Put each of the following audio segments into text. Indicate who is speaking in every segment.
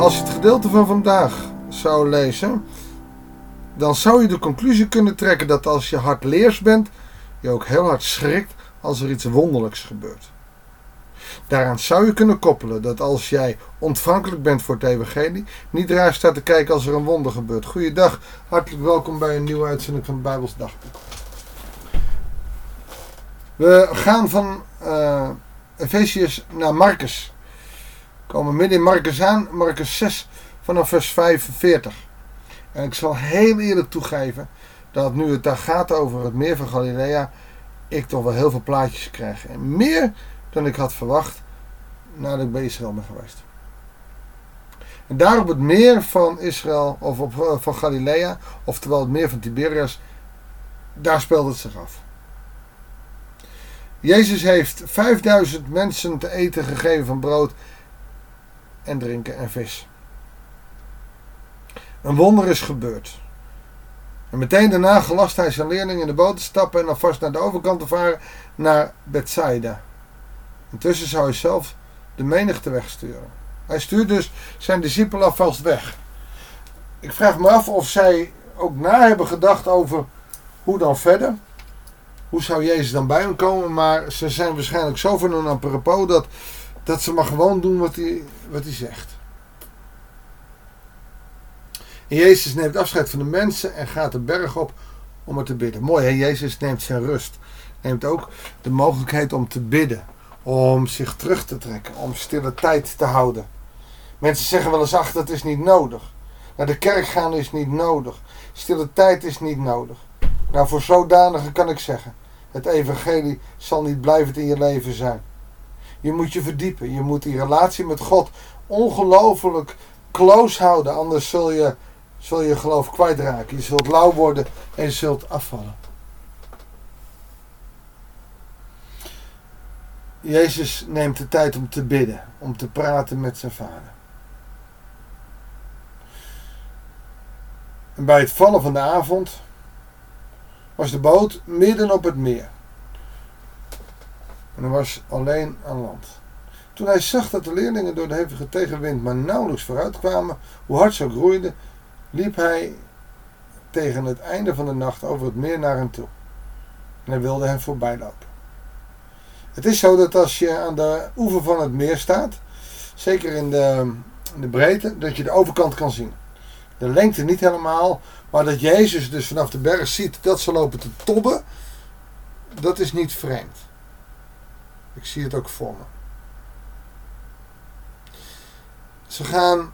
Speaker 1: Als je het gedeelte van vandaag zou lezen, dan zou je de conclusie kunnen trekken dat als je hard leers bent, je ook heel hard schrikt als er iets wonderlijks gebeurt. Daaraan zou je kunnen koppelen dat als jij ontvankelijk bent voor het evangelie, niet raar staat te kijken als er een wonder gebeurt. Goeiedag, hartelijk welkom bij een nieuwe uitzending van Bijbels Dagboek. We gaan van uh, Efesius naar Marcus. Komen midden in Marcus aan, Marcus 6 vanaf vers 45. En ik zal heel eerlijk toegeven dat nu het daar gaat over het meer van Galilea, ik toch wel heel veel plaatjes krijg. En meer dan ik had verwacht nadat ik bij Israël ben geweest. En daar op het meer van Israël, of op, eh, van Galilea, oftewel het meer van Tiberias, daar speelt het zich af. Jezus heeft 5000 mensen te eten gegeven van brood en drinken en vis. Een wonder is gebeurd. En meteen daarna gelast hij zijn leerlingen in de boot te stappen en alvast naar de overkant te varen naar Bethsaida. Intussen zou hij zelf de menigte wegsturen. Hij stuurt dus zijn discipelen alvast weg. Ik vraag me af of zij ook na hebben gedacht over hoe dan verder. Hoe zou Jezus dan bij hem komen? Maar ze zijn waarschijnlijk zo van een apropos dat, dat ze maar gewoon doen wat hij, wat hij zegt. En Jezus neemt afscheid van de mensen en gaat de berg op om er te bidden. Mooi, hè? Jezus neemt zijn rust. Neemt ook de mogelijkheid om te bidden. Om zich terug te trekken. Om stille tijd te houden. Mensen zeggen wel eens, ach, dat is niet nodig. Naar de kerk gaan is niet nodig. Stille tijd is niet nodig. Nou, voor zodanige kan ik zeggen. Het evangelie zal niet blijvend in je leven zijn. Je moet je verdiepen. Je moet die relatie met God ongelooflijk close houden. Anders zul je zul je geloof kwijtraken. Je zult lauw worden en je zult afvallen. Jezus neemt de tijd om te bidden, om te praten met zijn vader. En bij het vallen van de avond was de boot midden op het meer. En er was alleen aan land. Toen hij zag dat de leerlingen door de hevige tegenwind maar nauwelijks vooruit kwamen, hoe hard ze groeiden, liep hij tegen het einde van de nacht over het meer naar hem toe. En hij wilde hem voorbij lopen. Het is zo dat als je aan de oever van het meer staat, zeker in de, in de breedte, dat je de overkant kan zien. De lengte niet helemaal, maar dat Jezus dus vanaf de berg ziet dat ze lopen te tobben, dat is niet vreemd. Ik zie het ook voor me. Ze gaan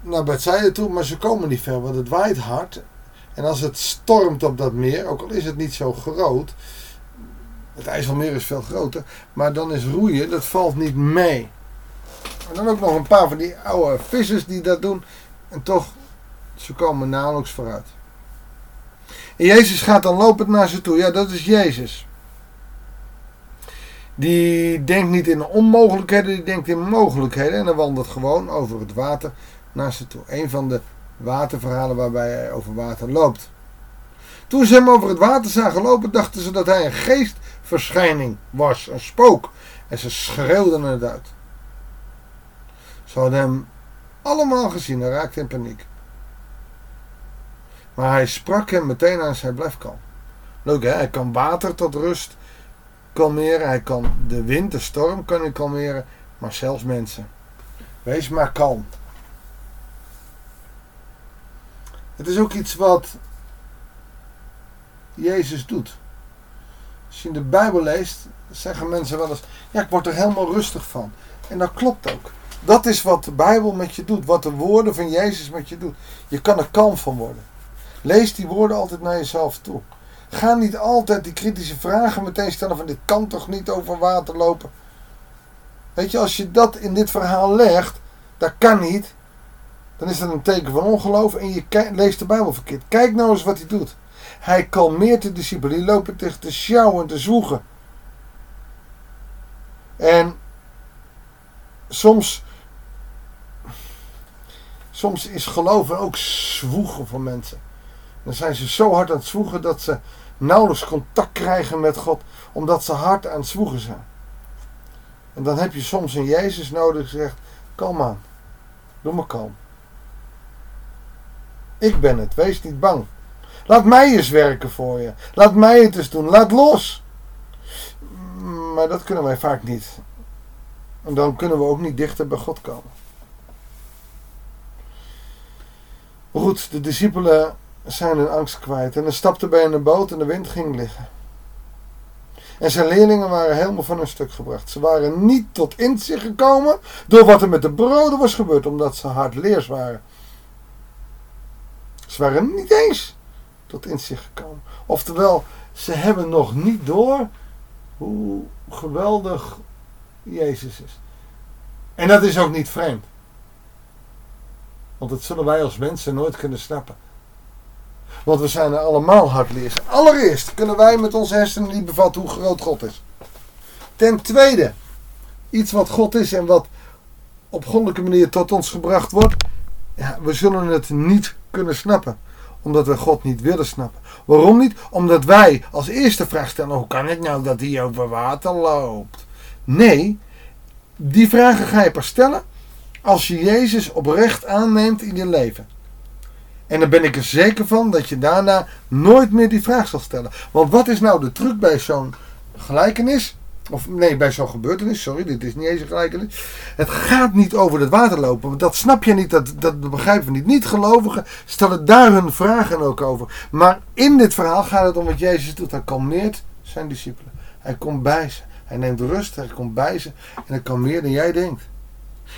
Speaker 1: naar Bethsaida toe, maar ze komen niet ver, want het waait hard. En als het stormt op dat meer, ook al is het niet zo groot, het IJsselmeer is veel groter, maar dan is roeien, dat valt niet mee. En dan ook nog een paar van die oude vissers die dat doen. En toch, ze komen nauwelijks vooruit. En Jezus gaat dan lopend naar ze toe. Ja, dat is Jezus. Die denkt niet in onmogelijkheden, die denkt in mogelijkheden. En dan wandelt gewoon over het water naar ze toe. Een van de waterverhalen waarbij hij over water loopt. Toen ze hem over het water zagen lopen, dachten ze dat hij een geestverschijning was, een spook. En ze schreeuwden het uit. Ze hadden hem allemaal gezien en raakte in paniek. Maar hij sprak hem meteen aan, zij blijft kalm. Leuk hij kan water tot rust kalmeren, hij kan de wind, de storm kan hij kalmeren, maar zelfs mensen. Wees maar kalm. Het is ook iets wat Jezus doet. Als je in de Bijbel leest, zeggen mensen wel eens: Ja, ik word er helemaal rustig van. En dat klopt ook. Dat is wat de Bijbel met je doet, wat de woorden van Jezus met je doet. Je kan er kalm van worden. Lees die woorden altijd naar jezelf toe. Ga niet altijd die kritische vragen meteen stellen van dit kan toch niet over water lopen. Weet je, als je dat in dit verhaal legt, dat kan niet, dan is dat een teken van ongeloof en je leest de Bijbel verkeerd. Kijk nou eens wat hij doet. Hij kalmeert de discipelen, die lopen tegen te sjouwen en te zwoegen. En soms, soms is geloven ook zwoegen van mensen. Dan zijn ze zo hard aan het zwoegen dat ze nauwelijks contact krijgen met God, omdat ze hard aan het zwoegen zijn. En dan heb je soms een Jezus nodig die zegt: Kom aan, Doe maar kalm. Ik ben het. Wees niet bang. Laat mij eens werken voor je. Laat mij het eens doen. Laat los. Maar dat kunnen wij vaak niet. En dan kunnen we ook niet dichter bij God komen. goed, de discipelen zijn hun angst kwijt. En hij stapte bij in de boot en de wind ging liggen. En zijn leerlingen waren helemaal van hun stuk gebracht. Ze waren niet tot inzicht gekomen door wat er met de broden was gebeurd, omdat ze hardleers waren. Ze waren niet eens tot inzicht gekomen. Oftewel, ze hebben nog niet door hoe geweldig Jezus is. En dat is ook niet vreemd. Want dat zullen wij als mensen nooit kunnen snappen. Want we zijn er allemaal hardleers. Allereerst kunnen wij met onze hersenen niet bevatten hoe groot God is. Ten tweede, iets wat God is en wat op goddelijke manier tot ons gebracht wordt. Ja, we zullen het niet kunnen snappen. Omdat we God niet willen snappen. Waarom niet? Omdat wij als eerste vraag stellen: hoe kan het nou dat hij over water loopt? Nee, die vragen ga je pas stellen als je Jezus oprecht aanneemt in je leven. En dan ben ik er zeker van dat je daarna nooit meer die vraag zal stellen. Want wat is nou de truc bij zo'n gelijkenis? Of nee, bij zo'n gebeurtenis, sorry, dit is niet eens een gelijkenis. Het gaat niet over het waterlopen. Want dat snap je niet, dat, dat begrijpen we niet. Niet-gelovigen stellen daar hun vragen ook over. Maar in dit verhaal gaat het om wat Jezus doet. Hij kalmeert zijn discipelen. Hij komt bij ze. Hij neemt rust, hij komt bij ze. En hij kan meer dan jij denkt.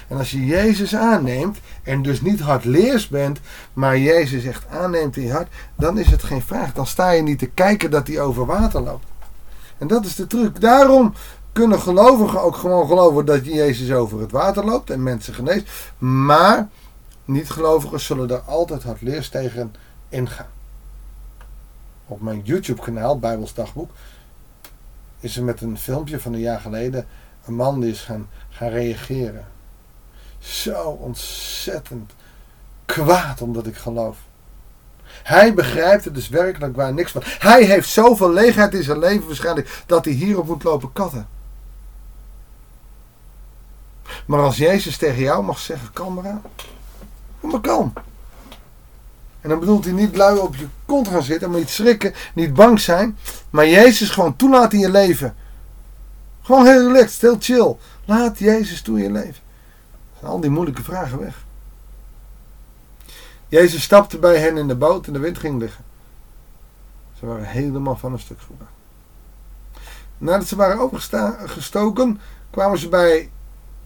Speaker 1: En als je Jezus aanneemt en dus niet hardleers bent, maar Jezus echt aanneemt in je hart, dan is het geen vraag. Dan sta je niet te kijken dat hij over water loopt. En dat is de truc. Daarom kunnen gelovigen ook gewoon geloven dat Jezus over het water loopt en mensen geneest. Maar niet-gelovigen zullen er altijd hardleers tegen ingaan. Op mijn YouTube-kanaal, Bijbels Dagboek, is er met een filmpje van een jaar geleden een man die is gaan, gaan reageren zo ontzettend kwaad omdat ik geloof. Hij begrijpt er dus werkelijk waar niks van. Hij heeft zoveel leegheid in zijn leven waarschijnlijk dat hij hierop moet lopen katten. Maar als Jezus tegen jou mag zeggen, aan. Kom maar kalm. En dan bedoelt hij niet lui op je kont gaan zitten, maar niet schrikken, niet bang zijn. Maar Jezus gewoon toelaten in je leven. Gewoon heel relaxed, heel chill. Laat Jezus toe in je leven al die moeilijke vragen weg. Jezus stapte bij hen in de boot en de wind ging liggen. Ze waren helemaal van een stuk gebracht. Nadat ze waren opgestoken, kwamen ze bij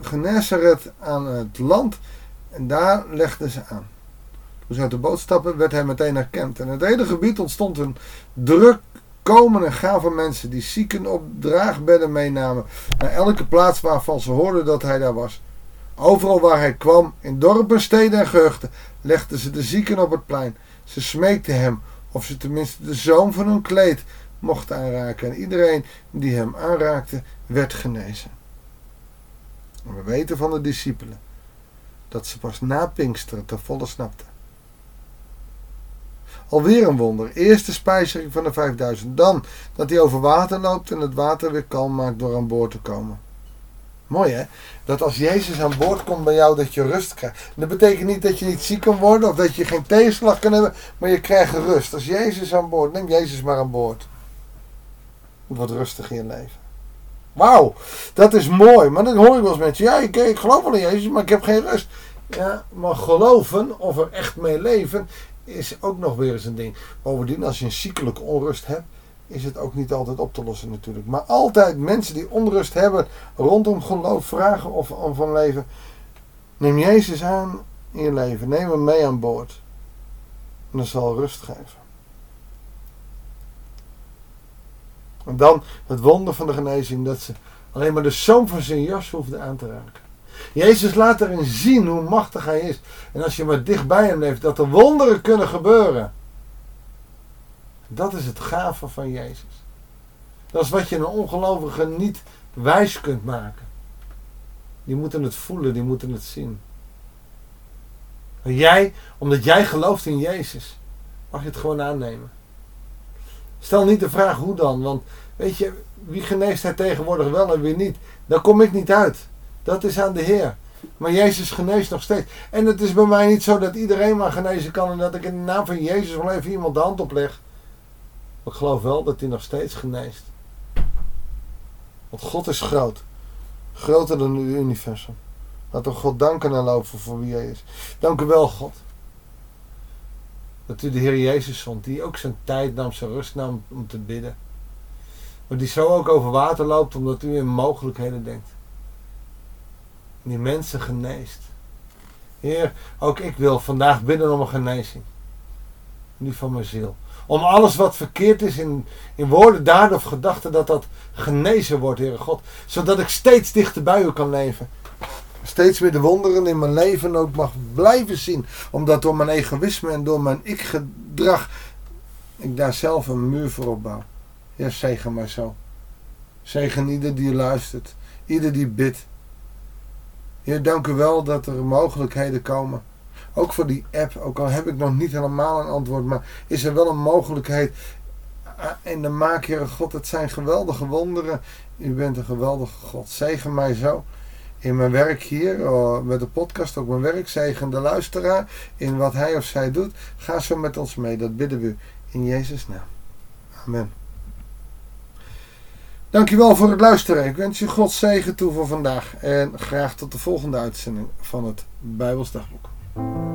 Speaker 1: Genesaret aan het land en daar legden ze aan. Toen ze uit de boot stappen, werd hij meteen herkend. En in het hele gebied ontstond een druk komen en gaan van mensen die zieken op draagbedden meenamen naar elke plaats waarvan ze hoorden dat hij daar was. Overal waar hij kwam, in dorpen, steden en gehuchten, legden ze de zieken op het plein. Ze smeekten hem of ze tenminste de zoom van hun kleed mochten aanraken. En iedereen die hem aanraakte, werd genezen. En we weten van de discipelen dat ze pas na Pinksteren te volle snapten. Alweer een wonder. Eerst de spijzering van de 5000. Dan dat hij over water loopt en het water weer kalm maakt door aan boord te komen. Mooi hè? Dat als Jezus aan boord komt bij jou, dat je rust krijgt. Dat betekent niet dat je niet ziek kan worden of dat je geen tegenslag kan hebben, maar je krijgt rust. Als Jezus aan boord, neem Jezus maar aan boord. Wordt rustig in je leven. Wauw, dat is mooi. Maar dan hoor je wel eens mensen, ja, ik, ik geloof wel in Jezus, maar ik heb geen rust. Ja, maar geloven of er echt mee leven is ook nog weer eens een ding. Bovendien, als je een ziekelijke onrust hebt, is het ook niet altijd op te lossen natuurlijk. Maar altijd mensen die onrust hebben rondom geloof vragen of van leven. Neem Jezus aan in je leven. Neem hem mee aan boord. En dat zal rust geven. En dan het wonder van de genezing dat ze alleen maar de zoom van zijn jas hoefden aan te raken. Jezus laat erin zien hoe machtig hij is. En als je maar dichtbij hem leeft, dat er wonderen kunnen gebeuren. Dat is het gave van Jezus. Dat is wat je een ongelovige niet wijs kunt maken. Die moeten het voelen, die moeten het zien. En jij, omdat jij gelooft in Jezus, mag je het gewoon aannemen. Stel niet de vraag hoe dan, want weet je, wie geneest hij tegenwoordig wel en wie niet? Daar kom ik niet uit. Dat is aan de Heer. Maar Jezus geneest nog steeds. En het is bij mij niet zo dat iedereen maar genezen kan en dat ik in de naam van Jezus wel even iemand de hand opleg. Ik geloof wel dat hij nog steeds geneest. Want God is groot. Groter dan het universum. Laten we God danken en lopen voor wie hij is. Dank u wel, God. Dat u de Heer Jezus vond, die ook zijn tijd nam, zijn rust nam om te bidden. Maar die zo ook over water loopt, omdat u in mogelijkheden denkt. Die mensen geneest. Heer, ook ik wil vandaag bidden om een genezing. Nu van mijn ziel. Om alles wat verkeerd is in, in woorden, daden of gedachten, dat dat genezen wordt, Heere God. Zodat ik steeds dichter bij u kan leven. Steeds meer de wonderen in mijn leven ook mag blijven zien. Omdat door mijn egoïsme en door mijn ik-gedrag ik daar zelf een muur voor opbouw. Ja, zegen maar zo. Zegen ieder die luistert. Ieder die bidt. Heer, dank u wel dat er mogelijkheden komen. Ook voor die app, ook al heb ik nog niet helemaal een antwoord, maar is er wel een mogelijkheid. En de maak, Heere God, het zijn geweldige wonderen. U bent een geweldige God. Zegen mij zo in mijn werk hier, oh, met de podcast, ook mijn werk. Zegen de luisteraar in wat hij of zij doet. Ga zo met ons mee, dat bidden we in Jezus' naam. Amen. Dankjewel voor het luisteren. Ik wens je God zegen toe voor vandaag. En graag tot de volgende uitzending van het Bijbels Dagboek. Thank you.